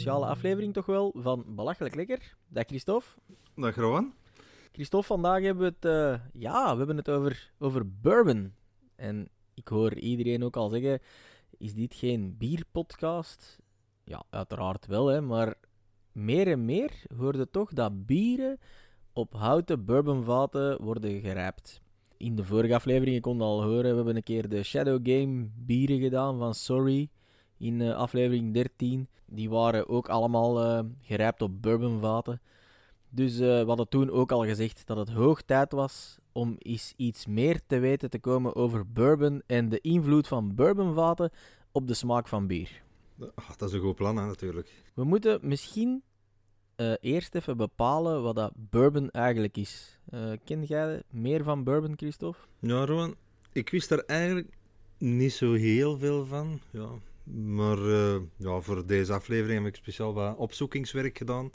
speciale aflevering toch wel van Belachelijk Lekker. Dag Christophe. Dag Rowan. Christophe, vandaag hebben we het, eh, ja, we hebben het over, over bourbon. En ik hoor iedereen ook al zeggen, is dit geen bierpodcast? Ja, uiteraard wel, hè, maar meer en meer hoorde toch dat bieren op houten bourbonvaten worden gerijpt. In de vorige aflevering kon je al horen, we hebben een keer de Shadow Game bieren gedaan van Sorry in eh, aflevering 13. Die waren ook allemaal eh gerijpt op bourbonvaten. Dus eh, we hadden toen ook al gezegd dat het hoog tijd was om eens iets meer te weten te komen over bourbon en de invloed van bourbonvaten op de smaak van bier. Ah, dat is een goed plan, hè, natuurlijk. We moeten misschien eh, eerst even bepalen wat dat bourbon eigenlijk is. Eh, ken jij meer van bourbon, Christophe? Ja, Rowan, ik wist daar eigenlijk niet zo heel veel van. Ja. Maar eh, ja, voor deze aflevering heb ik speciaal wat opzoekingswerk gedaan.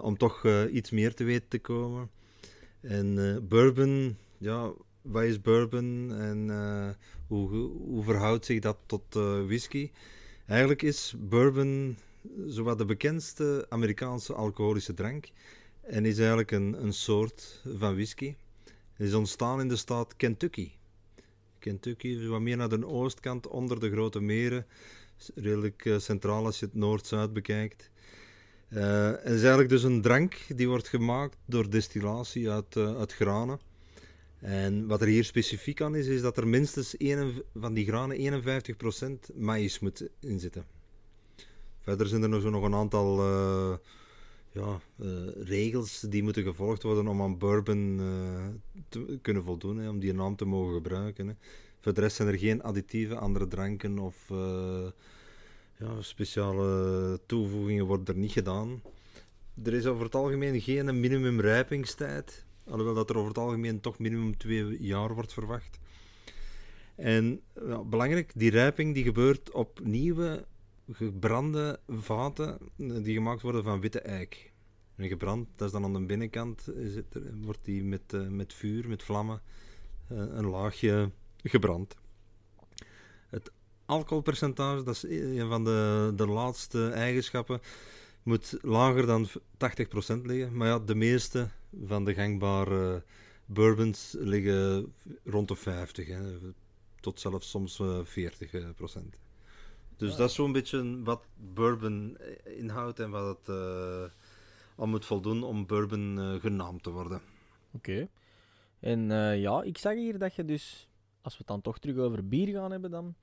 om toch iets meer te weten te komen. En bourbon, ja, wat is bourbon en hoe, hoe verhoudt zich dat tot whisky? Eigenlijk is bourbon zowat de bekendste Amerikaanse alcoholische drank. En is eigenlijk een, een soort van whisky. Het is ontstaan in de staat Kentucky. Kentucky wat meer naar de oostkant, onder de grote meren. Redelijk eh, centraal als je het noord-zuid bekijkt. Eh, het is eigenlijk dus een drank die wordt gemaakt door destillatie uit, eh, uit granen. En wat er hier specifiek aan is, is dat er minstens een van die granen 51% maïs moet in zitten. Verder zijn er nog, zo nog een aantal eh, ja, eh, regels die moeten gevolgd worden om aan bourbon eh, te kunnen voldoen, hè, om die naam te mogen gebruiken. Hè. Voor de rest zijn er geen additieven, andere dranken of ja, speciale toevoegingen worden er niet gedaan. Er is over het algemeen geen minimumrijpingstijd, alhoewel dat er over het algemeen toch minimum twee jaar wordt verwacht. En belangrijk, die rijping die gebeurt op nieuwe gebrande vaten eh, die gemaakt worden van witte eik. En gebrand, dat is dan aan de binnenkant, wordt die met, eh, met vuur, met vlammen, eh, een laagje gebrand. Het alcoholpercentage, dat is een van de, de laatste eigenschappen, moet lager dan 80% liggen. Maar ja, de meeste van de gangbare bourbons liggen rond de 50, hè, tot zelfs soms eh, 40%. Dus dat is zo'n beetje wat bourbon eh, inhoudt en wat het eh, aan moet voldoen om bourbon eh, genaamd te worden. Oké. En eh, ja, ik zag hier dat je dus, als we het dan toch terug over bier gaan hebben dan,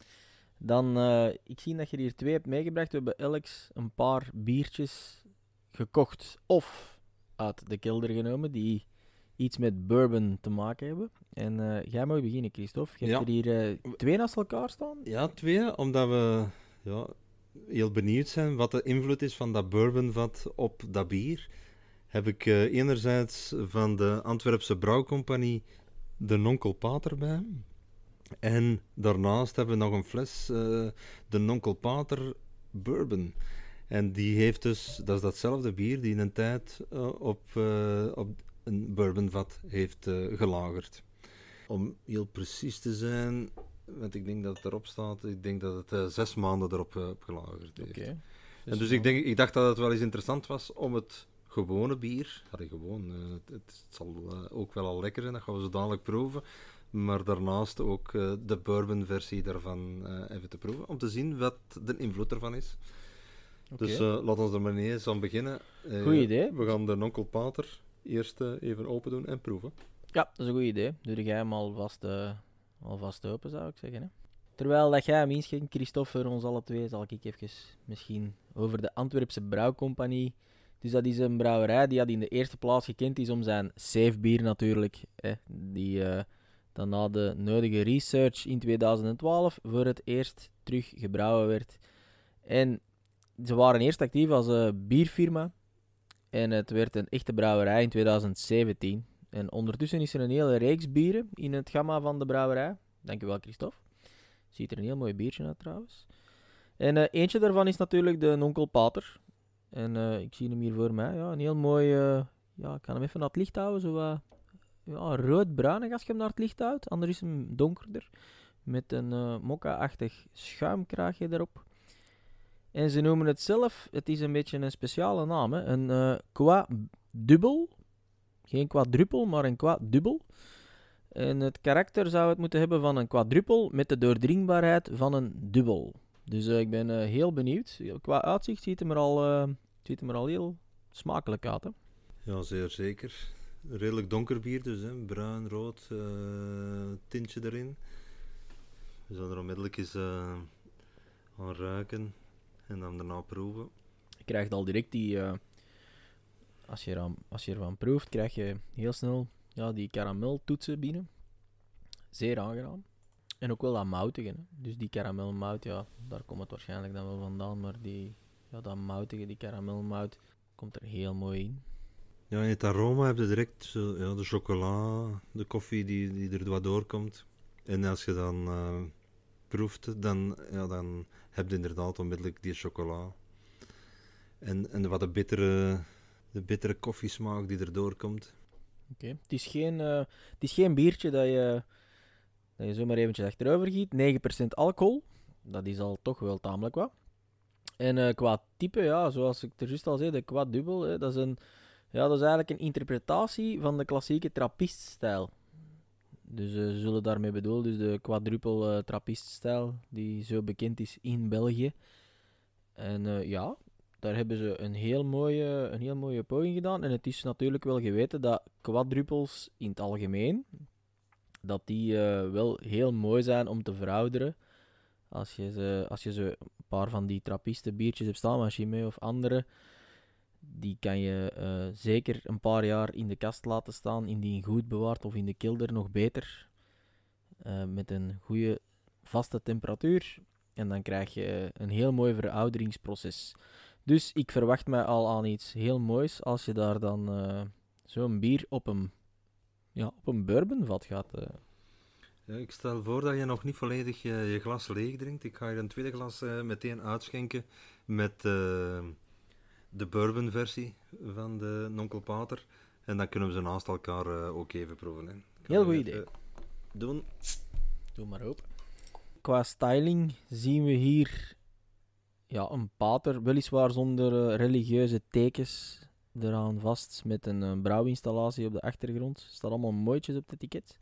dan, eh, ik zie dat je er hier twee hebt meegebracht. We hebben Alex een paar biertjes gekocht of uit de kelder genomen die iets met bourbon te maken hebben. En eh, jij mag beginnen, Christophe. Je hebt er hier eh, twee naast elkaar staan. Ja, twee, omdat we ja, heel benieuwd zijn wat de invloed is van dat bourbonvat op dat bier. Heb ik enerzijds van de Antwerpse brouwcompagnie de Nonkel Pater bij. En daarnaast hebben we nog een fles, eh, de Nonkel Pater Bourbon. En die heeft dus, dat is datzelfde bier die in een tijd eh, op, eh, op een bourbonvat heeft gelagerd. Om heel precies te zijn, want ik denk dat het erop staat, ik denk dat het zes maanden erop op gelagerd heeft. Oké. En dus ik, denk, ik dacht dat het wel eens interessant was om het gewone bier, allee, gewoon, het, het zal ook wel al lekker zijn, dat gaan we zo dadelijk proeven, maar daarnaast ook eh, de bourbon versie daarvan eh, even te proeven, om te zien wat de invloed ervan is. Dus eh laat ons er maar eens aan beginnen. Goeie idee. We gaan de Nonkel Pater eerst even open doen en proeven. Ja, dat is een goed idee. Doe jij hem alvast, alvast open, zou ik zeggen. Hè? Terwijl dat jij hem inschenkt, Christophe, voor ons alle twee, zal ik even misschien over de Antwerpse Brouwcompagnie. Dus dat is een brouwerij die had in de eerste plaats gekend is om zijn safe bier natuurlijk. Hè, die dan na de nodige research in 2012 voor het eerst terug gebrouwen werd. En ze waren eerst actief als eh, bierfirma. En het werd een echte brouwerij in 2017. En ondertussen is er een hele reeks bieren in het gamma van de brouwerij. Dankjewel, Christophe. Ziet er een heel mooi biertje uit trouwens. En eh, eentje daarvan is natuurlijk de Nonkel Pater. En eh, ik zie hem hier voor mij. Ja, een heel mooi... ja, ik kan hem even naar het licht houden. Zo ja, rood-bruinig als je hem naar het licht houdt. Anders is hem donkerder. Met een eh mokka-achtig schuimkraagje erop. En ze noemen het zelf, het is een beetje een speciale naam, hè, een eh qua-dubbel. Geen quadruppel, maar een qua-dubbel. En het karakter zou het moeten hebben van een quadruppel met de doordringbaarheid van een dubbel. Dus eh, ik ben eh, heel benieuwd. Qua uitzicht ziet hem er al, ziet er al heel smakelijk uit. Hè? Ja, zeer zeker. Redelijk donker bier dus, hè. bruin, rood, eh, tintje erin. We zullen er onmiddellijk eens eh, aan ruiken en dan daarna proeven. Je krijgt al direct die... eh, als, je eraan, als je ervan proeft, krijg je heel snel ja, die karameltoetsen binnen. Zeer aangenaam. En ook wel dat moutige. Hè. Dus die karamelmout, ja, daar komt het waarschijnlijk dan wel vandaan. Maar die, ja, dat moutige, die karamelmout, komt er heel mooi in. Ja, in het aroma heb je direct ja, de chocola, de koffie die, die er wat doorkomt. En als je dan eh, proeft, dan, ja, dan heb je inderdaad onmiddellijk die chocola. En, en wat de bittere, de bittere koffiesmaak die er doorkomt. Oké. Het, is geen, eh, het is geen biertje dat je, dat je zomaar eventjes achterover giet. 9% alcohol. Dat is al toch wel tamelijk wat. En eh, qua type, ja, zoals ik er juist al zei, de quaddubbel, hè, dat, is een, ja, dat is eigenlijk een interpretatie van de klassieke trappiststijl. Dus eh, ze zullen daarmee bedoelen, dus de quadruppel eh trappiststijl, die zo bekend is in België. En eh, ja, daar hebben ze een heel, mooie, een heel mooie poging gedaan. En het is natuurlijk wel geweten dat quadrupels in het algemeen, dat die wel heel mooi zijn om te verouderen. Als je, ze, als je ze een paar van die trappisten biertjes hebt staan, Chimay of andere, die kan je eh, zeker een paar jaar in de kast laten staan, indien goed bewaard of in de kelder nog beter. Eh, met een goede vaste temperatuur. En dan krijg je een heel mooi verouderingsproces. Dus ik verwacht mij al aan iets heel moois als je daar dan eh, zo'n bier op een, ja, op een bourbonvat gaat. Ja, ik stel voor dat je nog niet volledig je, je glas leeg drinkt. Ik ga je een tweede glas meteen uitschenken met de bourbon versie van de Nonkel Pater. En dan kunnen we ze naast elkaar eh, ook even proeven. Hè. Heel goed even Doen. Doe maar open. Qua styling zien we hier ja, een pater, weliswaar zonder eh, religieuze tekens eraan vast, met een eh, brouwinstallatie op de achtergrond. Er staan allemaal mooitjes op het etiket.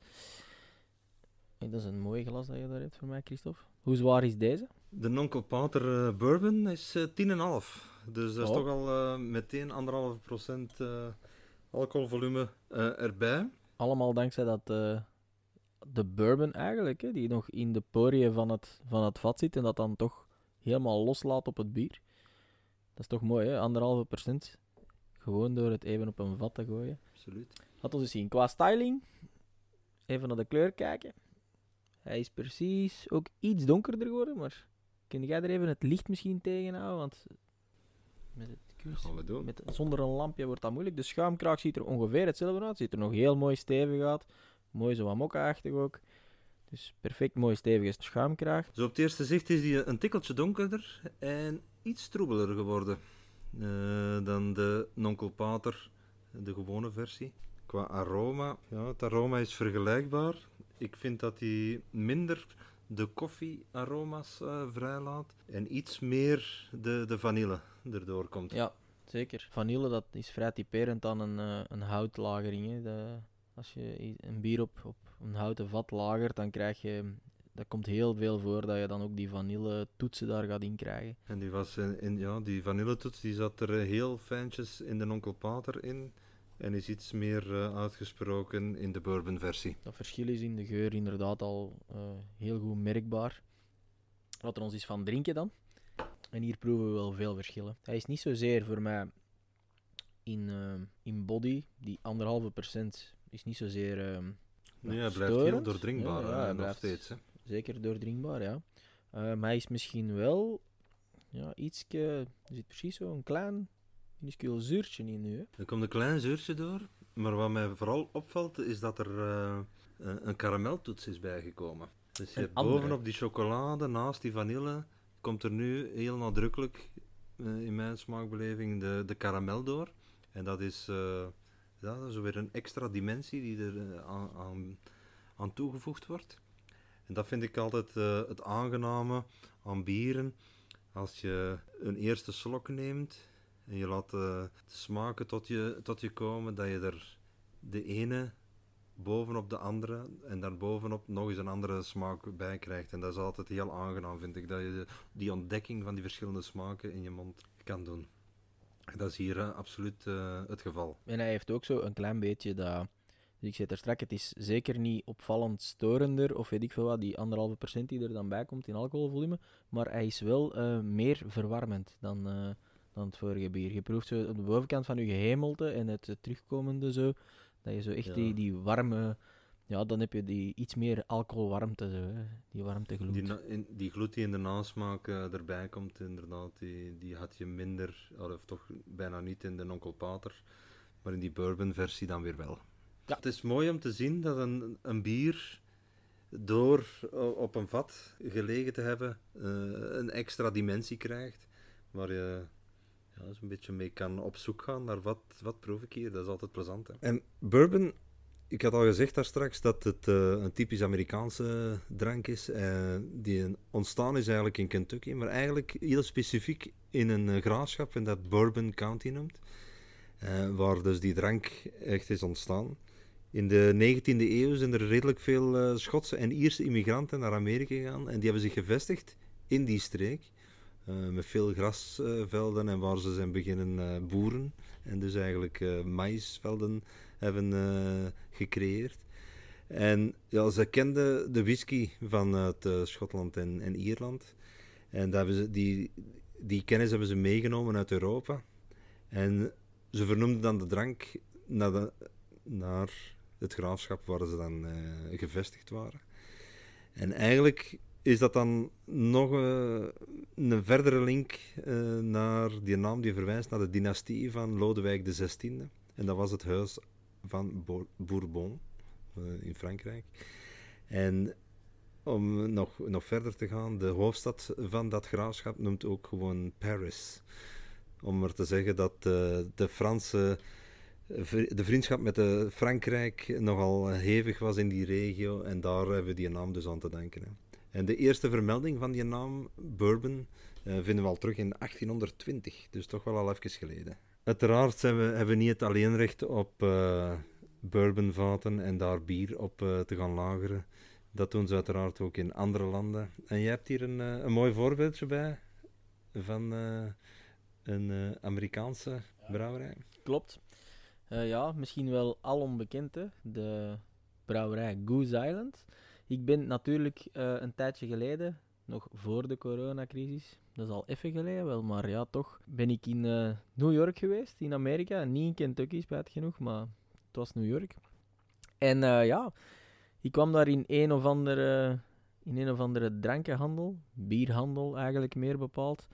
Hey, dat is een mooi glas dat je daar hebt voor mij, Christophe. Hoe zwaar is deze? De Nonkel Pater bourbon is eh 10,5. Dus dat is Oh. toch al eh, meteen 1,5% procent eh, alcoholvolume eh, erbij. Allemaal dankzij dat de bourbon eigenlijk, hè, die nog in de poriën van het, van het vat zit en dat dan toch helemaal loslaat op het bier. Dat is toch mooi, hè? Anderhalve procent. Gewoon door het even op een vat te gooien. Absoluut. Laten we eens zien. Qua styling, even naar de kleur kijken. Hij is precies ook iets donkerder geworden, maar kun jij er even het licht misschien tegen houden? Want met het Gaan we doen. met, zonder een lampje wordt dat moeilijk. De schuimkraag ziet er ongeveer hetzelfde uit. Ziet er nog heel mooi stevig uit. Mooi zo wat mokka-achtig ook. Dus perfect mooi stevige schuimkraag. Zo op het eerste zicht is die een tikkeltje donkerder en iets troebeler geworden eh, dan de Nonkel Pater, de gewone versie. Qua aroma, ja, het aroma is vergelijkbaar. Ik vind dat hij minder de koffiearoma's eh vrijlaat en iets meer de, de vanille erdoor komt. Ja, zeker. Vanille, dat is vrij typerend aan een, eh, een houtlagering. Hè. De, als je een bier op, op een houten vat lagert, dan krijg je... Dat komt heel veel voor dat je dan ook die vanille toetsen daar gaat in krijgen. En die, was in, in- ja, die vanilletoets die zat er eh, heel fijntjes in de Nonkel Pater in en is iets meer eh, uitgesproken in de bourbon versie. Dat verschil is in de geur inderdaad al heel goed merkbaar. Laten we ons eens van drinken dan. En hier proeven we wel veel verschillen. Hij is niet zozeer voor mij in, eh, in body, die anderhalve procent is niet zozeer ehm, Nee, hij blijft heel doordringbaar Ja, ja, eh, nog blijft steeds. Hè. zeker doordringbaar, ja. Eh, maar hij is misschien wel ja, ietske, er zit precies zo'n klein minuscuul zuurtje in nu. Hè. Er komt een klein zuurtje door, maar wat mij vooral opvalt is dat er eh, een een karameltoets is bijgekomen. Dus je Een hebt bovenop die chocolade, naast die vanille, komt er nu heel nadrukkelijk in mijn smaakbeleving de, de karamel door. En dat is, ja, dat is weer een extra dimensie die er aan, aan, aan, toegevoegd wordt. En dat vind ik altijd het aangename aan bieren. Als je een eerste slok neemt en je laat de smaken tot je, tot je komen, dat je er de ene bovenop de andere en daarbovenop nog eens een andere smaak bij krijgt. En dat is altijd heel aangenaam, vind ik, dat je die ontdekking van die verschillende smaken in je mond kan doen. Dat is hier uh, absoluut uh, het geval. En hij heeft ook zo een klein beetje dat... Dus ik zei er straks, het is zeker niet opvallend storender, of weet ik veel wat, die anderhalve procent die er dan bij komt in alcoholvolume, maar hij is wel uh, meer verwarmend dan, dan het vorige bier. Je proeft zo op de bovenkant van je gehemelte en het terugkomende zo, dat je zo echt die, die warme... Ja, dan heb je die iets meer alcoholwarmte, zo, hè. die warmtegloed. Die, in, die gloed die in de nasmaak uh, erbij komt, inderdaad, die, die had je minder, of toch bijna niet in de Onkel Pater, maar in die bourbon-versie dan weer wel. Ja. Het is mooi om te zien dat een, een bier, door op een vat gelegen te hebben, uh, een extra dimensie krijgt, waar je ja, dus een beetje mee kan op zoek gaan naar wat, wat proef ik hier. Dat is altijd plezant. Hè? En bourbon, ik had al gezegd daar straks dat het uh, een typisch Amerikaanse drank is. Uh, die ontstaan is eigenlijk in Kentucky, maar eigenlijk heel specifiek in een uh, graafschap en dat Bourbon County noemt. waar dus die drank echt is ontstaan. In de 19e eeuw zijn er redelijk veel Schotse en Ierse immigranten naar Amerika gegaan en die hebben zich gevestigd in die streek. Uh, met veel grasvelden en waar ze zijn beginnen uh, boeren. En dus eigenlijk uh, maïsvelden hebben gecreëerd. En ja, ze kenden de whisky van Schotland en, en, Ierland. En dat die, die kennis hebben ze meegenomen uit Europa. En ze vernoemden dan de drank naar, de, naar het graafschap waar ze dan gevestigd waren. En eigenlijk is dat dan nog uh, een verdere link uh, naar die naam die verwijst naar de dynastie van Lodewijk XVI. En dat was het huis van Bourbon uh, in Frankrijk. En om nog, nog verder te gaan, de hoofdstad van dat graafschap noemt ook gewoon Paris. Om maar te zeggen dat de Franse de vriendschap met Frankrijk nogal hevig was in die regio en daar hebben we die naam dus aan te denken. En de eerste vermelding van die naam, Bourbon, uh, vinden we al terug in 1820, dus toch wel al even geleden. Uiteraard zijn we, hebben we niet het alleenrecht op uh, bourbonvaten en daar bier op uh, te gaan lageren. Dat doen ze uiteraard ook in andere landen. En je hebt hier een, een mooi voorbeeldje bij van een Amerikaanse brouwerij. Klopt. ja, misschien wel al onbekend, hè? de brouwerij Goose Island. Ik ben natuurlijk uh, een tijdje geleden, nog voor de coronacrisis, dat is al even geleden wel, maar ja, toch ben ik in uh, New York geweest, in Amerika. Niet in Kentucky, spijt genoeg, maar het was New York. En uh, ja, ik kwam daar in een of andere, in een of andere drankenhandel, bierhandel eigenlijk meer bepaald,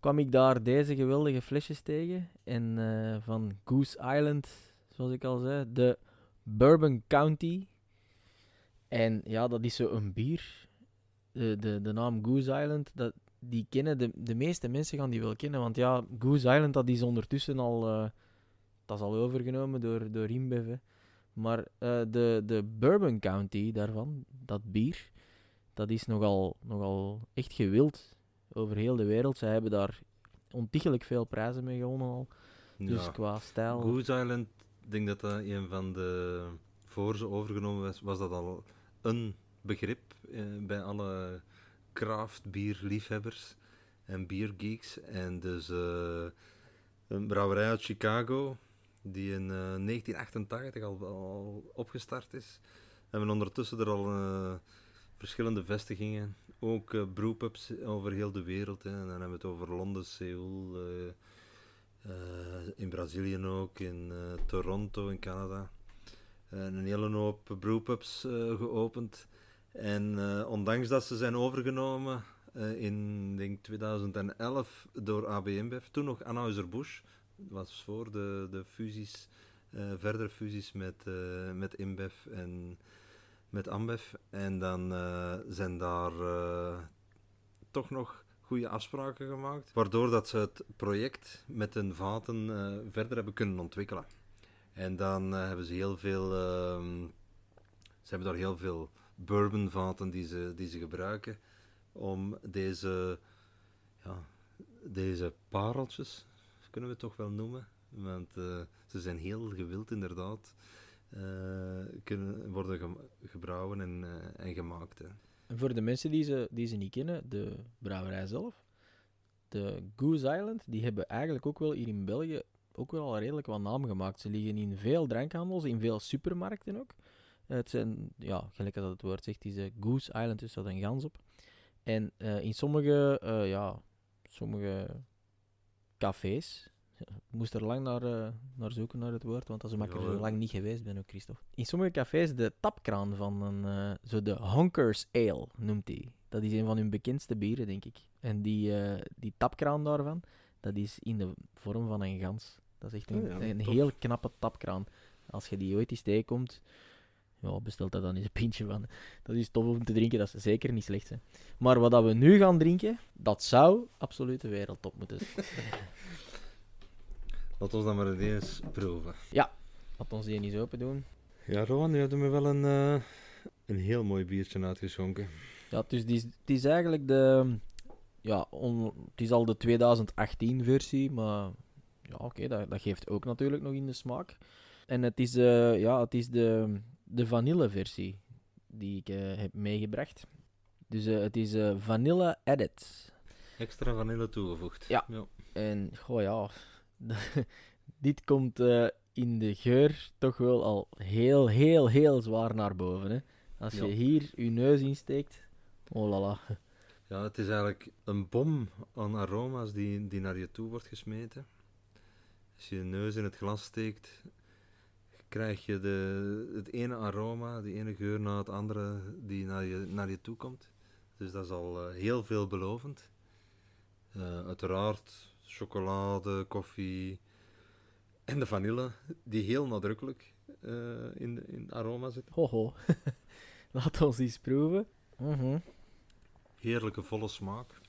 kwam ik daar deze geweldige flesjes tegen. En van Goose Island, zoals ik al zei, de Bourbon County en ja, dat is zo een bier. De, de, de naam Goose Island, dat, die kennen de, de meeste mensen gaan die wel kennen. Want ja, Goose Island dat is ondertussen al, uh, dat is al overgenomen door, door InBev. Maar uh, de, de Bourbon County daarvan, dat bier, dat is nogal, nogal echt gewild over heel de wereld. Zij hebben daar ontiegelijk veel prijzen mee gewonnen al. Dus qua stijl. Goose Island, ik denk dat dat een van de. Voor ze overgenomen was, was dat al een begrip eh, bij alle craftbierliefhebbers en biergeeks. En dus uh, een brouwerij uit Chicago, die in uh, eh, 1988 al, opgestart is. Hebben ondertussen er al uh, verschillende vestigingen, ook brewpubs over heel de wereld. En dan hebben we het over Londen, Seoul, in Brazilië ook, in Toronto, in Canada een hele hoop brewpubs uh, geopend. En uh, ondanks dat ze zijn overgenomen in denk 2011 door AB InBev, toen nog Anheuser-Busch, was voor de, de fusies, verdere fusies met, met InBev en met Ambev. En dan zijn daar toch nog goede afspraken gemaakt, waardoor dat ze het project met hun vaten eh, verder hebben kunnen ontwikkelen. En dan eh, hebben ze heel veel, ehm, ze hebben daar heel veel bourbonvaten die ze, die ze gebruiken om deze, ja, deze pareltjes, kunnen we het toch wel noemen, want eh, ze zijn heel gewild inderdaad, eh, kunnen worden ge- gebrouwen en, en gemaakt. Hè. En voor de mensen die ze, die ze niet kennen, de brouwerij zelf, de Goose Island, die hebben eigenlijk ook wel hier in België ook wel al redelijk wat naam gemaakt. Ze liggen in veel drankhandels, in veel supermarkten ook. Het zijn, ja, gelijk dat het woord zegt, is eh, Goose Island, dus dat een gans op. En eh, in sommige, eh, ja, sommige cafés, ik moest er lang naar, eh, naar zoeken naar het woord, want als ik er zo eh. lang niet geweest ben, ook Christophe. In sommige cafés de tapkraan van een, eh, zo de Honkers Ale noemt hij. Dat is een van hun bekendste bieren, denk ik. En die, eh, die tapkraan daarvan, dat is in de vorm van een gans. Dat is echt een, Oh ja, een heel knappe tapkraan. Als je die ooit eens tegenkomt, ja, bestel daar dan eens een pintje van. Dat is tof om te drinken, dat is zeker niet slecht. Hè. Maar wat dat we nu gaan drinken, dat zou absoluut de wereldtop moeten zijn. Laten we dan maar eens proeven. Laat ons die eens open doen. Ja, Rowan, nu hebben we wel een, eh, een heel mooi biertje uitgeschonken. Ja, dus die is, het is eigenlijk de... Ja, on- het is al de 2018-versie, maar... Ja, oké, dat, dat geeft ook natuurlijk nog in de smaak. En het is, eh, ja, het is de, de vanille-versie die ik eh, heb meegebracht. Dus eh, het is eh, Vanilla Edit. Extra vanille toegevoegd. Ja. En, goh ja... dit komt in de geur toch wel al heel, heel, heel zwaar naar boven. Hè. Als je Ja. hier je neus insteekt... Oh la la. Ja, het is eigenlijk een bom aan aroma's die, die naar je toe wordt gesmeten. Als je je neus in het glas steekt, krijg je de, het ene aroma, die ene geur na het andere die naar je, naar je toe komt. Dus dat is al eh, heel veelbelovend. Eh, uiteraard chocolade, koffie en de vanille, die heel nadrukkelijk eh, in, in het aroma zitten. Hoho. Laat ons eens proeven. Mhm. Heerlijke volle smaak.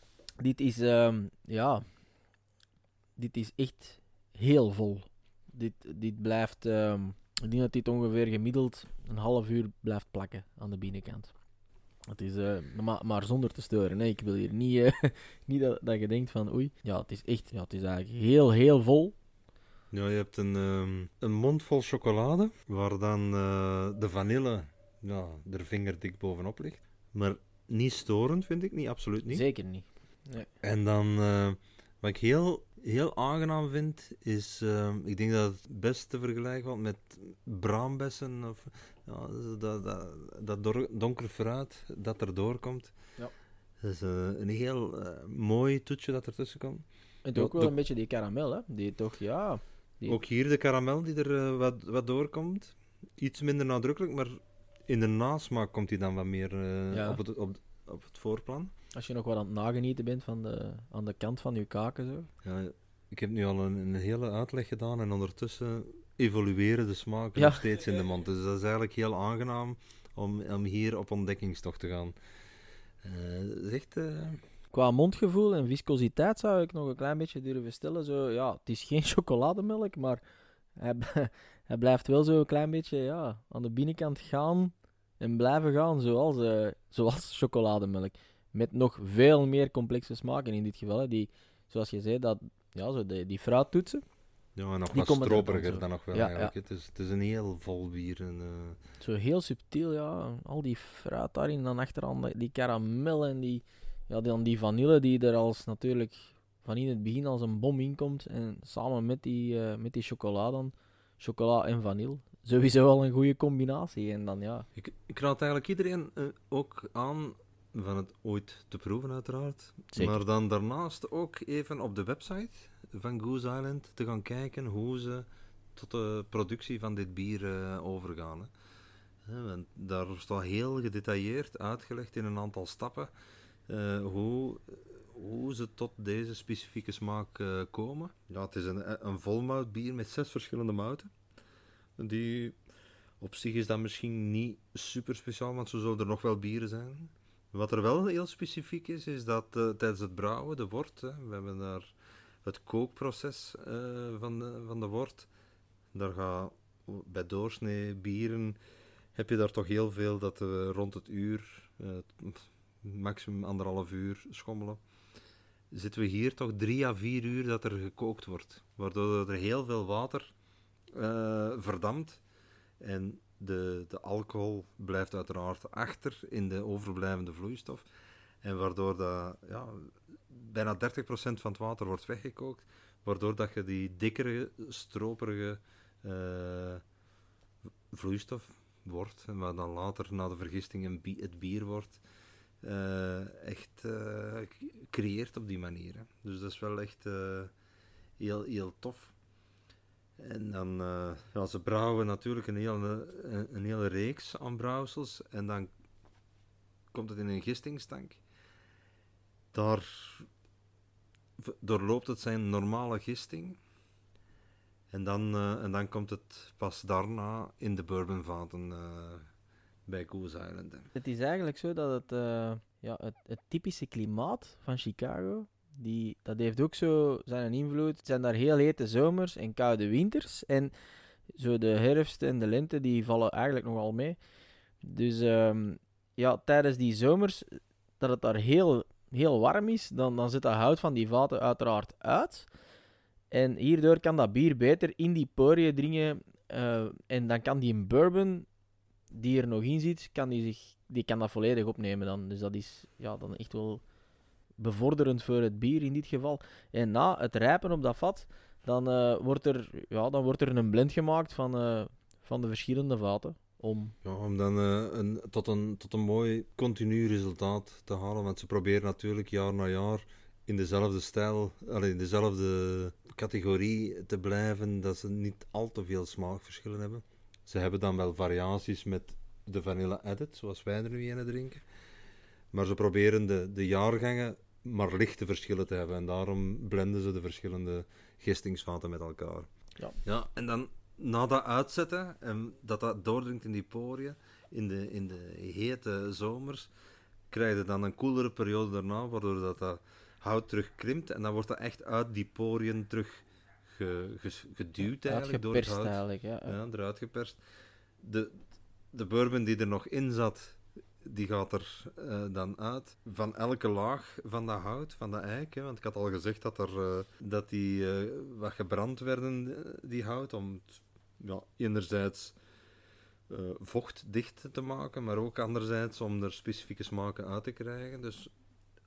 Dit is, ehm, ja, dit is echt heel vol. Dit, dit blijft, ehm, ik denk dat dit ongeveer gemiddeld een half uur blijft plakken aan de binnenkant. Het is, eh, maar, maar zonder te storen. Hè. Ik wil hier niet, eh, niet dat, dat je denkt van oei. Ja, het is echt, ja, het is eigenlijk heel, heel vol. Ja, je hebt een, ehm, een mond vol chocolade, waar dan eh, de vanille ja, er vingerdik bovenop ligt. Maar niet storend, vind ik niet, absoluut niet. Zeker niet. En dan, wat ik heel, heel aangenaam vind, is, ehm, ik denk dat het best te vergelijken valt met braambessen, of ja, dat, dat, dat dor- donker fruit dat er doorkomt. Ja. Dat is eh, een heel eh, mooi toetje dat ertussen komt. Het ook wel de- een beetje die karamel, hè. Die toch, ja... Die- Ook hier de karamel die er eh, wat, wat doorkomt. Iets minder nadrukkelijk, maar in de nasmaak komt hij dan wat meer Ja. op, het, op, op het voorplan. Als je nog wat aan het nagenieten bent van de, aan de kant van je kaken, zo. Ja, ik heb nu al een, een hele uitleg gedaan en ondertussen evolueren de smaken Ja. nog steeds in de mond. Dus dat is eigenlijk heel aangenaam om, om hier op ontdekkingstocht te gaan. Is echt... eh, Qua mondgevoel en viscositeit zou ik nog een klein beetje durven stellen. Zo, ja, het is geen chocolademelk, maar hij, blijft wel zo een klein beetje ja, aan de binnenkant gaan en blijven gaan zoals, eh, zoals chocolademelk. Met nog veel meer complexe smaken in dit geval. Hè. Die, zoals je zei, dat, ja, zo die, die fruittoetsen. ja, nog Die wat er stroperiger dan nog wel Ja, eigenlijk. Het, is, het is een heel vol bier. En, eh, Zo heel subtiel, ja. Al die fruit daarin, dan achteraan die- karamel en die, ja, dan die vanille die er als natuurlijk van in het begin als een bom inkomt. En samen met die, eh, met die chocola dan, chocola en vanille. Sowieso al een goede combinatie. En dan ja, Ik, ik raad eigenlijk iedereen eh, ook aan van het ooit te proeven, uiteraard. Zeker. Maar dan daarnaast ook even op de website van Goose Island te gaan kijken hoe ze tot de productie van dit bier eh, overgaan. Hè. Hè, want daar staat heel gedetailleerd uitgelegd in een aantal stappen eh, hoe, hoe ze tot deze specifieke smaak eh, komen. Ja, het is een, een volmout bier met zes verschillende mouten. Die op zich is dat misschien niet super speciaal, want zo zullen er nog wel bieren zijn. Wat er wel heel specifiek is, is dat eh, tijdens het brouwen, de wort, hè, we hebben daar het kookproces eh, van, de, van de wort. Daar gaat bij doorsnee bieren heb je daar toch heel veel dat uh, rond het uur, maximum anderhalf uur schommelen. Zitten we hier toch drie à vier uur dat er gekookt wordt, waardoor er heel veel water verdampt. En de, de alcohol blijft uiteraard achter in de overblijvende vloeistof. En waardoor dat, ja, bijna 30% van het water wordt weggekookt. Waardoor dat je die dikkere, stroperige uh, vloeistof wordt. En wat dan later na de vergisting een het bier wordt. Uh, echt uh, creëert op die manier. Hè. Dus dat is wel echt heel, heel tof. En dan, uh, ja, ze brouwen natuurlijk een hele, een, hele reeks aan brouwsels. En dan komt het in een gistingstank. Daar doorloopt het zijn normale gisting. En dan, uh, en dan komt het pas daarna in de bourbonvaten uh, bij Goose Island. Het is eigenlijk zo dat het, ja, het, het typische klimaat van Chicago die, dat heeft ook zo zijn invloed. Het zijn daar heel hete zomers en koude winters. En zo de herfst en de lente die vallen eigenlijk nogal mee. Dus um, ja, tijdens die zomers, dat het daar heel, heel warm is, dan, dan zit dat hout van die vaten uiteraard uit. En hierdoor kan dat bier beter in die poriën dringen. Uh, en dan kan die bourbon die er nog in zit, kan die, zich, die kan dat volledig opnemen dan. Dus dat is ja, dan echt wel bevorderend voor het bier in dit geval. En na het rijpen op dat vat, dan, uh, wordt, er, ja, dan wordt er een blend gemaakt van, uh, van de verschillende vaten. Om, ja, om dan uh, een, tot, een, tot een mooi continu resultaat te halen. Want ze proberen natuurlijk jaar na jaar in dezelfde stijl, in dezelfde categorie te blijven, dat ze niet al te veel smaakverschillen hebben. Ze hebben dan wel variaties met de vanilla edit, zoals wij er nu in drinken. Maar ze proberen de, de jaargangen maar lichte verschillen te hebben. En daarom blenden ze de verschillende gistingsvaten met elkaar. Ja. ja, en dan na dat uitzetten, en dat dat doordringt in die poriën, in de, in de hete zomers, krijg je dan een koelere periode daarna, waardoor dat, dat hout terug krimpt. En dan wordt dat echt uit die poriën terug ge, geduwd eigenlijk. Door het hout. eigenlijk, ja. Ja, eruit geperst. De, de bourbon die er nog in zat, die gaat er uh, dan uit van elke laag van dat hout, van dat eik. Want ik had al gezegd dat, er, uh, dat die uh, wat gebrand werden, die hout, om het, ja, enerzijds vocht dicht te maken, maar ook anderzijds om er specifieke smaken uit te krijgen. Dus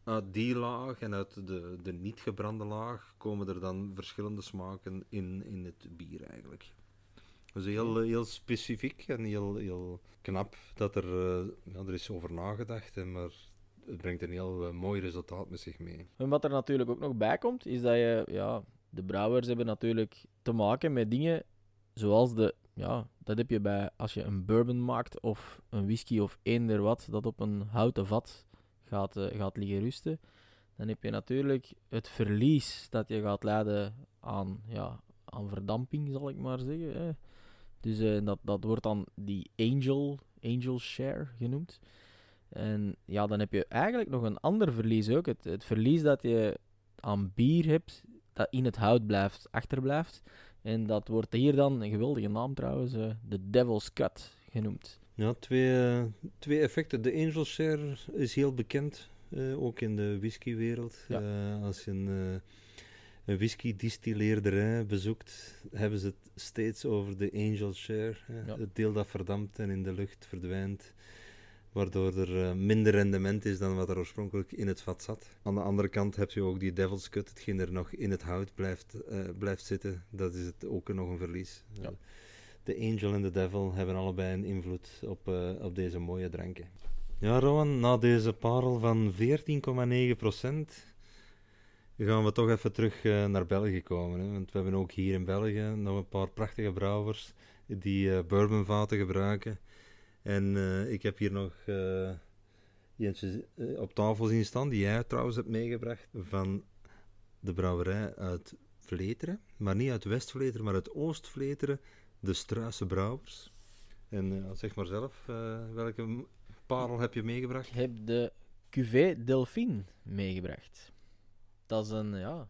uit die laag en uit de, de niet gebrande laag komen er dan verschillende smaken in, in het bier eigenlijk. Dus heel, heel specifiek en heel, heel knap dat er, uh, ja, er is over nagedacht, maar het brengt een heel uh, mooi resultaat met zich mee. En wat er natuurlijk ook nog bij komt, is dat je, ja, de brouwers hebben natuurlijk te maken met dingen zoals de, ja, dat heb je bij als je een bourbon maakt of een whisky of eender wat dat op een houten vat gaat, uh, gaat liggen rusten. Dan heb je natuurlijk het verlies dat je gaat leiden aan, ja, aan verdamping, zal ik maar zeggen. Dus uh, dat, dat wordt dan die angel, angel share genoemd. En ja, dan heb je eigenlijk nog een ander verlies ook. Het, het verlies dat je aan bier hebt, dat in het hout blijft, achterblijft. En dat wordt hier dan, een geweldige naam trouwens, uh, de Devil's Cut genoemd. Ja, twee, twee effecten. De angel share is heel bekend, ook in de whiskywereld. Ja. als je een een whisky-distilleerderij bezoekt, hebben ze het steeds over de angel share. Het deel dat verdampt en in de lucht verdwijnt. Waardoor er uh, minder rendement is dan wat er oorspronkelijk in het vat zat. Aan de andere kant heb je ook die devil's cut, hetgeen er nog in het hout blijft, uh, blijft zitten. Dat is het ook nog een verlies. Ja. de angel en de devil hebben allebei een invloed op, uh, op deze mooie dranken. Ja, Rowan, na deze parel van 14,9% gaan we toch even terug uh, naar België komen. Hè? Want we hebben ook hier in België nog een paar prachtige brouwers die uh, bourbonvaten gebruiken. En uh, ik heb hier nog eentje op tafel zien staan, die jij trouwens hebt meegebracht, van de brouwerij uit Vleteren. Maar niet uit West-Vleteren, maar uit Oost-Vleteren, de Struise Brouwers. En zeg maar zelf, welke parel heb je meegebracht? Ik heb de Cuvée Delphine meegebracht. Dat is een, ja...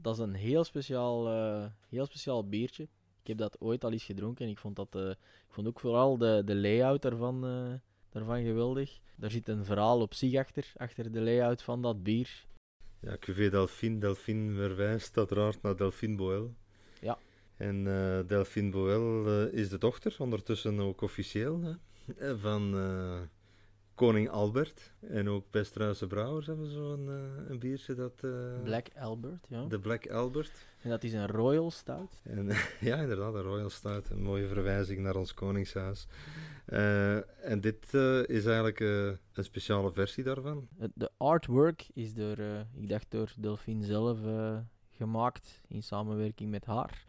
Dat is een heel speciaal, eh, heel speciaal biertje. Ik heb dat ooit al eens gedronken en ik vond, dat, eh, ik vond ook vooral de, de layout daarvan, eh, daarvan geweldig. Daar zit een verhaal op zich achter, achter de layout van dat bier. Ja, Cuvée Delphine. Delphine verwijst uiteraard naar Delphine Boel. Ja. En Delphine Boel is de dochter, ondertussen ook officieel, hè, van koning Albert. En ook Bestruise Brouwers hebben zo'n eh, een biertje, dat... eh, Black Albert, ja. De Black Albert. En dat is een Royal Stout. En, ja, inderdaad, een Royal Stout. Een mooie verwijzing naar ons koningshuis. Eh, en dit is eigenlijk een speciale versie daarvan. De artwork is door, ik dacht door Delphine zelf gemaakt in samenwerking met haar.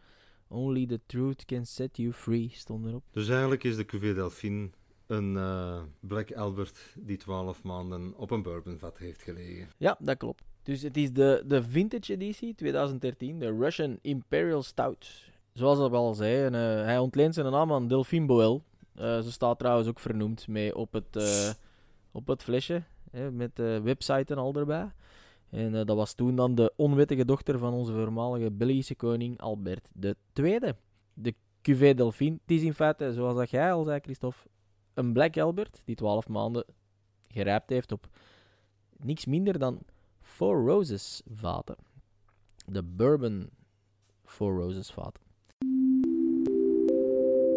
Only the truth can set you free stond erop. Dus eigenlijk is de Cuvée Delphine een eh, Black Albert die 12 maanden op een bourbonvat heeft gelegen. Ja, dat klopt. Dus het is de, de vintage editie 2013, de Russian Imperial Stout. Zoals dat al zei, en, eh, hij ontleent zijn naam aan Delphine Boel. Eh, ze staat trouwens ook vernoemd mee op het, op het flesje, hè, met de website en al erbij. En dat was toen dan de onwettige dochter van onze voormalige Belgische koning Albert II. De Cuvée Delphine, het is in feite, zoals dat jij al zei, Christophe, een Black Albert die 12 maanden gerijpt heeft op niks minder dan Four Roses vaten. De Bourbon Four Roses vaten.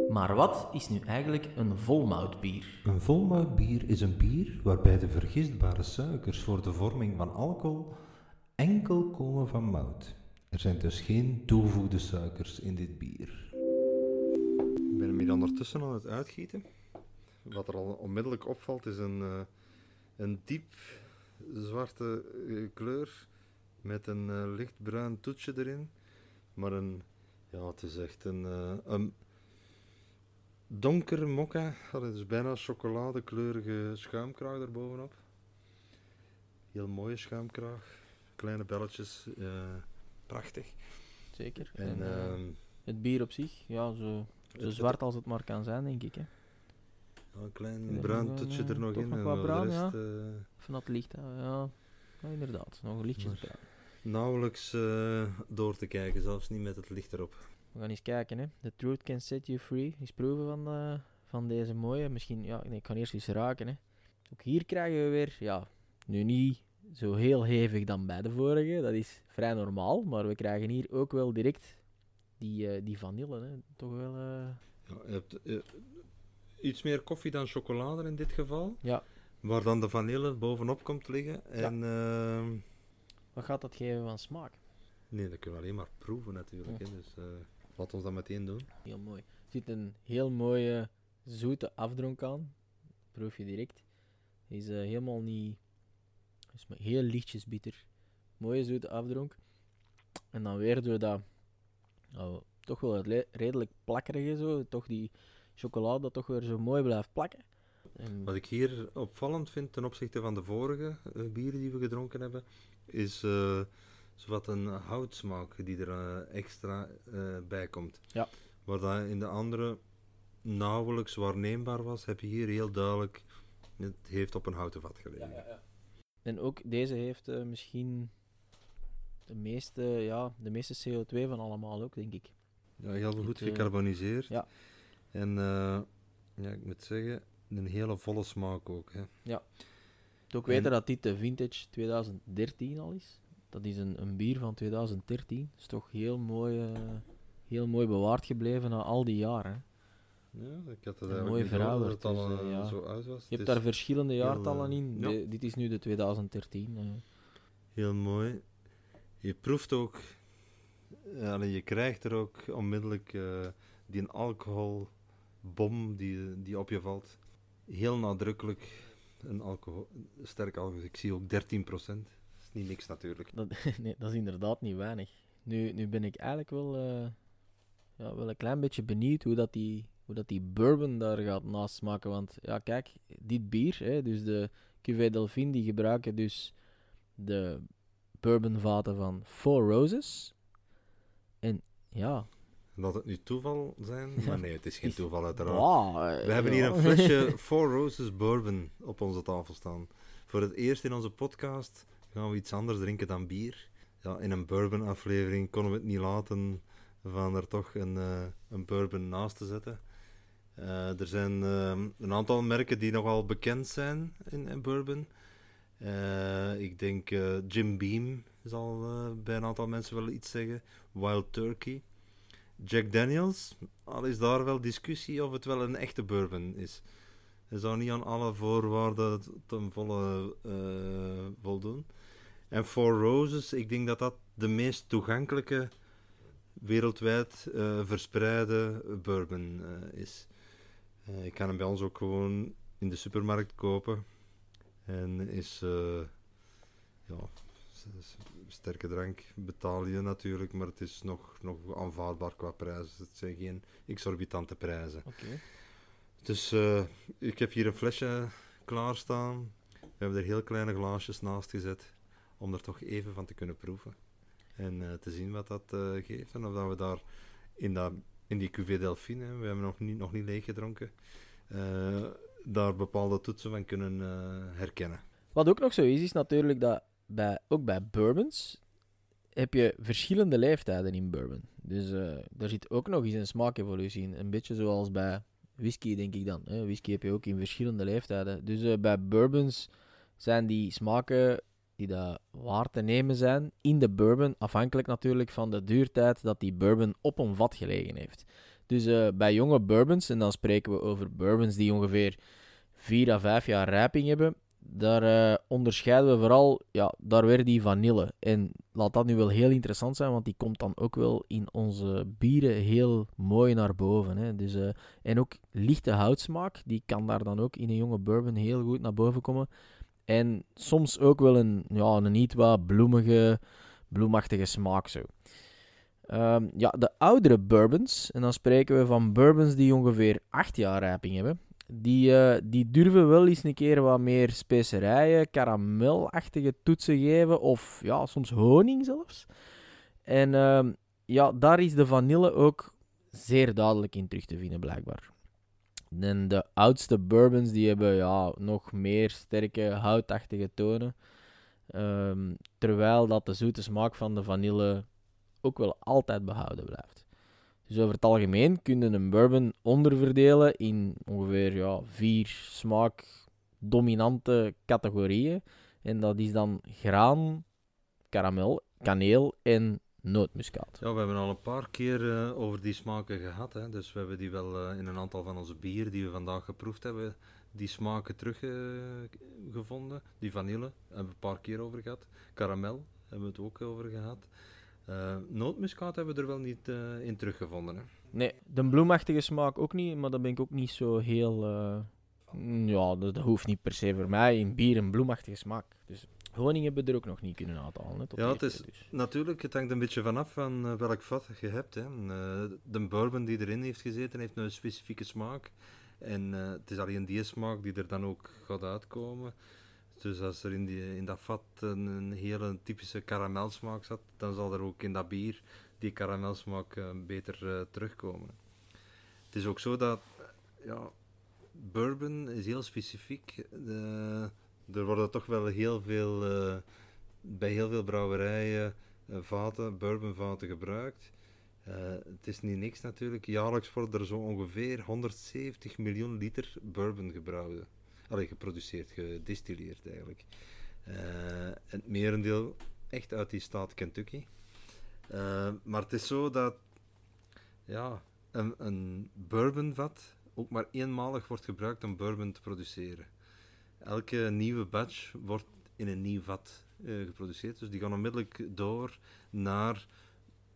Maar wat is nu eigenlijk een volmoutbier? Een volmoutbier is een bier waarbij de vergistbare suikers voor de vorming van alcohol enkel komen van mout. Er zijn dus geen toegevoegde suikers in dit bier. Ik ben hem hier ondertussen aan het uitgieten. Wat er al onmiddellijk opvalt is een, eh, een diep zwarte eh, kleur met een eh, lichtbruin toetsje erin. Maar een, ja, het is echt een, een donkere mokka. Dat is bijna chocoladekleurige schuimkraag erbovenop. Heel mooie schuimkraag. Kleine belletjes. prachtig. Zeker. En, En, eh, ehm, het bier op zich, ja, zo, zo het- zwart als het maar kan zijn, denk ik. Hè. Een klein bruin eh, er nog in. nog wat bruin, ja. eh, Van dat licht, hè. ja. inderdaad. Nog lichtjes bruin. nauwelijks eh, door te kijken, zelfs niet met het licht erop. We gaan eens kijken, hè. The truth can set you free. Eens proeven van, eh, van deze mooie. Misschien, ja, nee, ik kan eerst eens raken, hè. Ook hier krijgen we weer, ja, nu niet zo heel hevig dan bij de vorige. Dat is vrij normaal. Maar we krijgen hier ook wel direct die, eh, die vanille, hè. Toch wel... eh, Ja, je hebt eh, iets meer koffie dan chocolade in dit geval. Ja. Waar dan de vanille bovenop komt liggen. En ehm, Wat gaat dat geven van smaak? nee, dat kunnen we alleen maar proeven natuurlijk. Hè, dus eh laat ons dat meteen doen. Heel mooi. Er zit een heel mooie zoete afdronk aan. Proef je direct. Is eh, helemaal niet. Is maar heel lichtjes bitter. Mooie zoete afdronk. En dan weer zo dat. oh, toch wel redelijk plakkerige zo. Toch die chocolade dat toch weer zo mooi blijft plakken. En, Wat ik hier opvallend vind ten opzichte van de vorige eh, bieren die we gedronken hebben, is eh zowat een houtsmaak die er eh, extra bij komt. Ja. Waar dat in de andere nauwelijks waarneembaar was, heb je hier heel duidelijk, het heeft op een houten vat gelegen. en ook deze heeft misschien de meeste, ja, de meeste CO2 van allemaal ook, denk ik. Ja, heel goed Het, gecarboniseerd. ja. En eh, ja, ik moet zeggen, een hele volle smaak ook. Hè. Het ook En- weten dat dit de vintage 2013 al is. Dat is een, een bier van 2013. is toch heel mooi, eh, heel mooi bewaard gebleven na al die jaren. Ja, ik had het Een mooie verouderd, dus, eh, ja. zo uit was. Je hebt daar verschillende jaartallen in. ja. De- dit is nu de 2013. eh. heel mooi. Je proeft ook, ja, je krijgt er ook onmiddellijk die alcoholbom die, die op je valt. Heel nadrukkelijk een alcohol, sterk alcohol. Ik zie ook 13%. Dat is niet niks natuurlijk. Dat, nee, dat is inderdaad niet weinig. Nu, nu ben ik eigenlijk wel, eh, ja, wel een klein beetje benieuwd hoe dat die, hoe dat die bourbon daar gaat naast smaken. Want ja, kijk, dit bier, hè, dus de Cuvée Delphine, die gebruiken dus de bourbonvaten van Four Roses. En ja, Laat het nu toeval zijn, maar nee, het is geen toeval uiteraard. wow, eh, We hebben hier ja. een flesje Four Roses Bourbon op onze tafel staan. voor het eerst in onze podcast gaan we iets anders drinken dan bier. Ja, in een bourbon-aflevering konden we het niet laten van er toch een, uh, een bourbon naast te zetten. Uh, er zijn uh, een aantal merken die nogal bekend zijn in, in bourbon. ik denk Jim Beam zal bij een aantal mensen wel iets zeggen. Wild Turkey. Jack Daniels, al is daar wel discussie of het wel een echte bourbon is. Hij zou niet aan alle voorwaarden ten volle uh, voldoen. En Four Roses, ik denk dat dat de meest toegankelijke, wereldwijd uh, verspreide bourbon uh, is. ik kan hem bij ons ook gewoon in de supermarkt kopen. En is, ja, sterke drank betaal je natuurlijk, maar het is nog, nog aanvaardbaar qua prijzen. Het zijn geen exorbitante prijzen. Okay. Dus uh, ik heb hier een flesje klaarstaan. We hebben er heel kleine glaasjes naast gezet om er toch even van te kunnen proeven. En uh, te zien wat dat uh, geeft. En of dat we daar in, dat, in die cuvée Delphine, we hebben nog niet, nog niet leeg gedronken, daar bepaalde toetsen van kunnen herkennen. Wat ook nog zo is, is natuurlijk dat bij, ook bij bourbons heb je verschillende leeftijden in bourbon. Dus uh, daar zit ook nog eens een smaakevolutie in. Een beetje zoals bij whisky, denk ik dan. Hè. Whisky heb je ook in verschillende leeftijden. Dus uh, bij bourbons zijn die smaken die daar waar te nemen zijn in de bourbon, afhankelijk natuurlijk van de duurtijd dat die bourbon op een vat gelegen heeft. Dus uh, bij jonge bourbons, en dan spreken we over bourbons die ongeveer 4 à 5 jaar rijping hebben, daar uh, onderscheiden we vooral, ja, daar weer die vanille. En laat dat nu wel heel interessant zijn, want die komt dan ook wel in onze bieren heel mooi naar boven. Hè. Dus, uh, en ook lichte houtsmaak, die kan daar dan ook in een jonge bourbon heel goed naar boven komen. En soms ook wel een, ja, een niet wat bloemige, bloemachtige smaak zo. Um, ja, de oudere bourbons, en dan spreken we van bourbons die ongeveer 8 jaar rijping hebben, die, uh, die durven wel eens een keer wat meer specerijen, karamelachtige toetsen geven. Of ja, soms honing zelfs. En uh, ja, daar is de vanille ook zeer duidelijk in terug te vinden, blijkbaar. En de oudste bourbons die hebben ja, nog meer sterke houtachtige tonen. Um, terwijl dat de zoete smaak van de vanille ook wel altijd behouden blijft. Dus over het algemeen kun je een bourbon onderverdelen in ongeveer ja, vier smaakdominante categorieën. En dat is dan graan, karamel, kaneel en nootmuskaat. Ja, we hebben al een paar keer uh, over die smaken gehad. Hè. Dus we hebben die wel uh, in een aantal van onze bieren die we vandaag geproefd hebben, die smaken teruggevonden. Uh, die vanille hebben we een paar keer over gehad. Karamel hebben we het ook over gehad. Uh, nootmuskaat hebben we er wel niet uh, in teruggevonden. Hè? Nee, de bloemachtige smaak ook niet, maar dat ben ik ook niet zo heel. Uh, ja, dat, dat, hoeft niet per se voor mij. In bier een bloemachtige smaak. Dus honing hebben we er ook nog niet kunnen uithalen. ja, het is dus. natuurlijk, het hangt een beetje vanaf van welk vat je hebt. Hè. de bourbon die erin heeft gezeten, heeft een specifieke smaak. En het is alleen die smaak die er dan ook gaat uitkomen. Dus als er in, die, in dat vat een, hele typische karamelsmaak zat, dan zal er ook in dat bier die karamelsmaak uh, beter uh, terugkomen. Het is ook zo dat ja, bourbon is heel specifiek. De, er worden toch wel heel veel, bij heel veel brouwerijen vaten, bourbonvaten gebruikt. het is niet niks natuurlijk. Jaarlijks wordt er zo ongeveer 170 miljoen liter bourbon gebrouwen. Allee, geproduceerd, gedistilleerd eigenlijk. Uh, het merendeel echt uit die staat Kentucky. Uh, maar het is zo dat ja, een, een bourbonvat ook maar eenmalig wordt gebruikt om bourbon te produceren. Elke nieuwe batch wordt in een nieuw vat uh, geproduceerd. Dus die gaan onmiddellijk door naar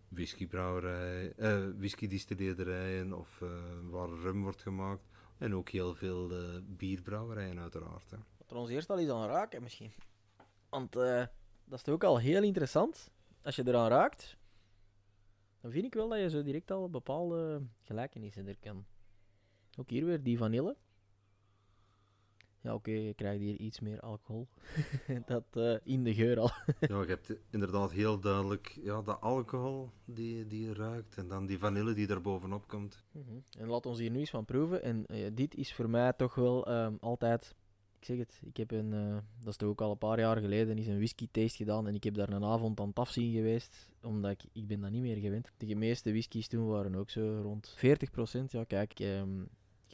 whiskybrouwerij, uh, of waar rum wordt gemaakt. En ook heel veel uh, bierbrouwerijen uiteraard. Hè. Wat er ons eerst al eens aan raken misschien. Want uh, dat is toch ook al heel interessant. Als je eraan raakt, dan vind ik wel dat je zo direct al bepaalde gelijkenissen er kan. Ook hier weer die vanille. Ja, oké, okay, je krijgt hier iets meer alcohol. dat uh, in de geur al. ja, je hebt inderdaad heel duidelijk ja, de alcohol die, die je ruikt. En dan die vanille die er bovenop komt. Mm -hmm. En laat ons hier nu eens van proeven. En uh, dit is voor mij toch wel um, altijd ik zeg het, ik heb een, eh, dat is toch ook al een paar jaar geleden, is een whisky taste gedaan en ik heb daar een avond aan het afzien geweest, omdat ik, ik ben dat niet meer gewend. De meeste whiskies toen waren ook zo rond 40%. Ja, kijk, ehm,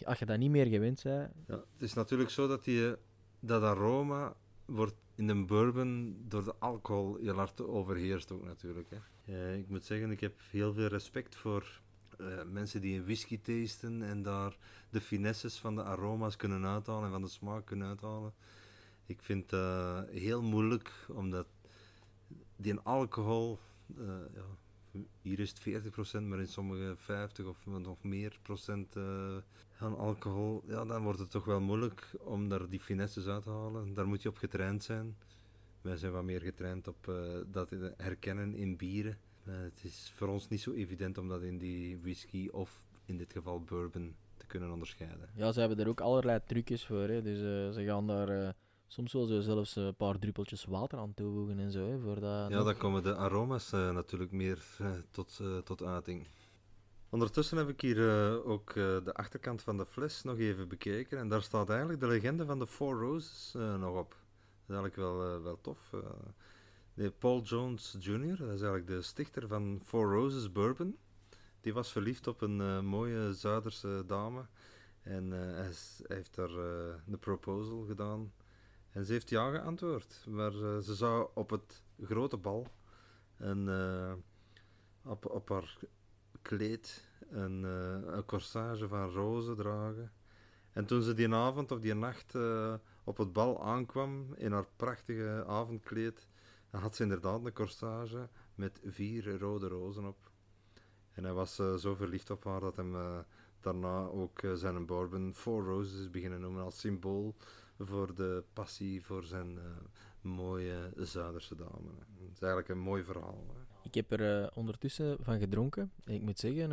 als je dat niet meer gewend bent, Ja, het is natuurlijk zo dat die, eh, dat aroma wordt in een bourbon door de alcohol heel hard overheerst ook natuurlijk. Hè. Eh, ik moet zeggen, ik heb heel veel respect voor eh, mensen die een whisky tasten en daar de finesses van de aroma's kunnen uithalen en van de smaak kunnen uithalen. Ik vind het heel moeilijk, omdat die alcohol, uh, ja, hier is het 40%, maar in sommige 50 of nog meer procent uh, van alcohol, ja, dan wordt het toch wel moeilijk om daar die finesses uit te halen. Daar moet je op getraind zijn. Wij zijn wat meer getraind op uh, dat herkennen in bieren. Uh, het is voor ons niet zo evident om dat in die whisky of in dit geval bourbon te kunnen onderscheiden. Ja, ze hebben er ook allerlei trucjes voor. Hè. Dus ze gaan daar soms wel zo zelfs een paar druppeltjes water aan toevoegen en zo. Hè, voor dat ja, dan komen de aroma's natuurlijk meer tot, tot uiting. Ondertussen heb ik hier ook de achterkant van de fles nog even bekeken. En daar staat eigenlijk de legende van de Four Roses nog op. Dat is eigenlijk wel, wel tof. Nee, Paul Jones Jr., dat is eigenlijk de stichter van Four Roses Bourbon. Die was verliefd op een uh, mooie Zuiderse dame. En uh, hij, hij, heeft daar uh, een proposal gedaan. En ze heeft ja geantwoord. Maar ze zou op het grote bal een, op, op haar kleed een, een corsage van rozen dragen. En toen ze die avond of die nacht op het bal aankwam in haar prachtige avondkleed, had ze inderdaad een corsage met vier rode rozen op. En hij was zo verliefd op haar dat uh, daarna ook zijn bourbon Four Roses beginnen noemen als symbool voor de passie voor zijn mooie Zuiderse dame. Dat is eigenlijk een mooi verhaal. Ik heb er ondertussen van gedronken. Ik moet zeggen,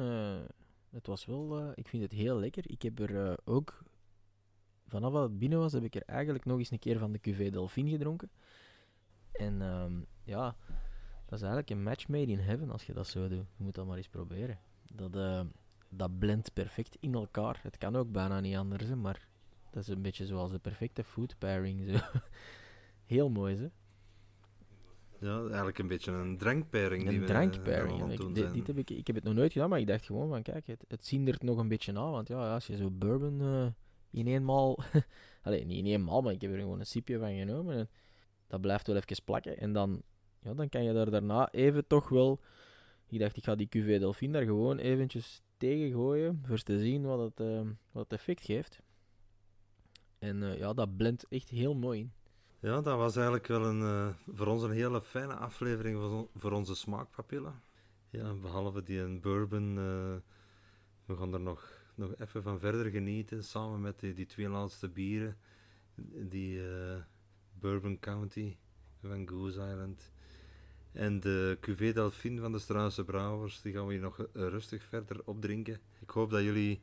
het was wel, ik vind het heel lekker. Ik heb er ook, vanaf dat het binnen was, heb ik er eigenlijk nog eens een keer van de Cuvée Delphine gedronken. En um, ja, dat is eigenlijk een match made in heaven als je dat zo doet. Je moet dat maar eens proberen. Dat, dat blendt perfect in elkaar. Het kan ook bijna niet anders, maar dat is een beetje zoals de perfecte food pairing. Zo. Heel mooi, hè? Ja, eigenlijk een beetje een drankpairing. Een drankpairing. Ik, dit, dit heb ik, ik heb het nog nooit gedaan, maar ik dacht gewoon van, kijk, het, het zien er nog een beetje aan. Want ja, als je zo bourbon uh, in eenmaal... Allee, niet in eenmaal, maar ik heb er gewoon een sipje van genomen. En dat blijft wel even plakken. En dan, ja, dan kan je daar daarna even toch wel... Ik dacht, ik ga die QV Delphine daar gewoon eventjes tegen gooien, voor te zien wat het, uh, wat het effect geeft. En uh, ja, dat blendt echt heel mooi in. Ja, dat was eigenlijk wel een, uh, voor ons een hele fijne aflevering voor, onze smaakpapillen. Ja, behalve die een bourbon, we gaan er nog, nog even van verder genieten, samen met die, die twee laatste bieren, die Bourbon County van Goose Island. En de Cuvée Delphine van de Straatse Brouwers, die gaan we hier nog rustig verder opdrinken. Ik hoop dat jullie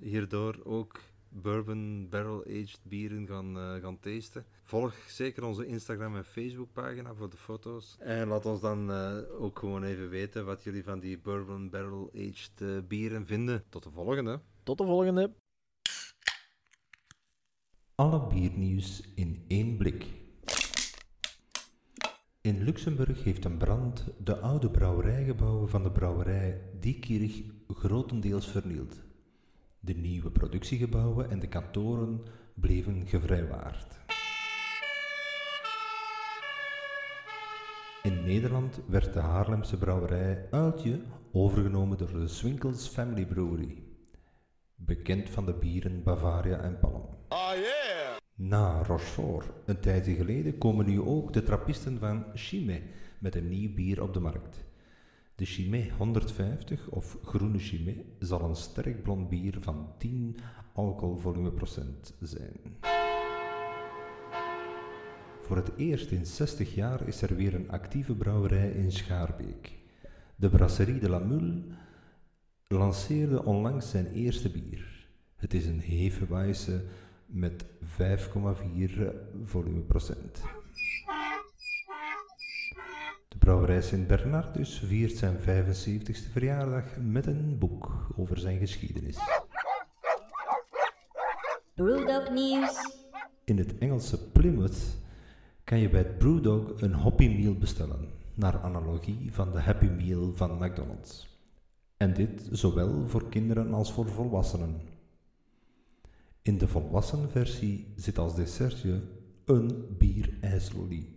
hierdoor ook bourbon barrel-aged bieren gaan, uh, gaan tasten. Volg zeker onze Instagram en Facebook pagina voor de foto's. En laat ons dan uh, ook gewoon even weten wat jullie van die bourbon barrel-aged bieren vinden. Tot de volgende. Tot de volgende. Alle biernieuws in één blik. In Luxemburg heeft een brand de oude brouwerijgebouwen van de brouwerij Diekirch grotendeels vernield. De nieuwe productiegebouwen en de kantoren bleven gevrijwaard. In Nederland werd de Haarlemse brouwerij Uiltje overgenomen door de Swinkels Family Brewery, bekend van de bieren Bavaria en Palm. Oh yeah! Na Rochefort, een tijdje geleden, komen nu ook de trappisten van Chimay met een nieuw bier op de markt. De Chimay 150 of groene Chimay zal een sterk blond bier van 10 alcoholvolumeprocent zijn. Voor het eerst in 60 jaar is er weer een actieve brouwerij in Schaarbeek. De Brasserie de la Mule lanceerde onlangs zijn eerste bier. Het is een Hefeweize met 5,4 volumeprocent. De brouwerij Sint-Bernard dus viert zijn 75ste verjaardag met een boek over zijn geschiedenis. Brewdog nieuws. in het Engelse Plymouth kan je bij het Brewdog een Happy Meal bestellen, naar analogie van de Happy Meal van McDonald's. En dit zowel voor kinderen als voor volwassenen. In de volwassen versie zit als dessertje een bierijslolie.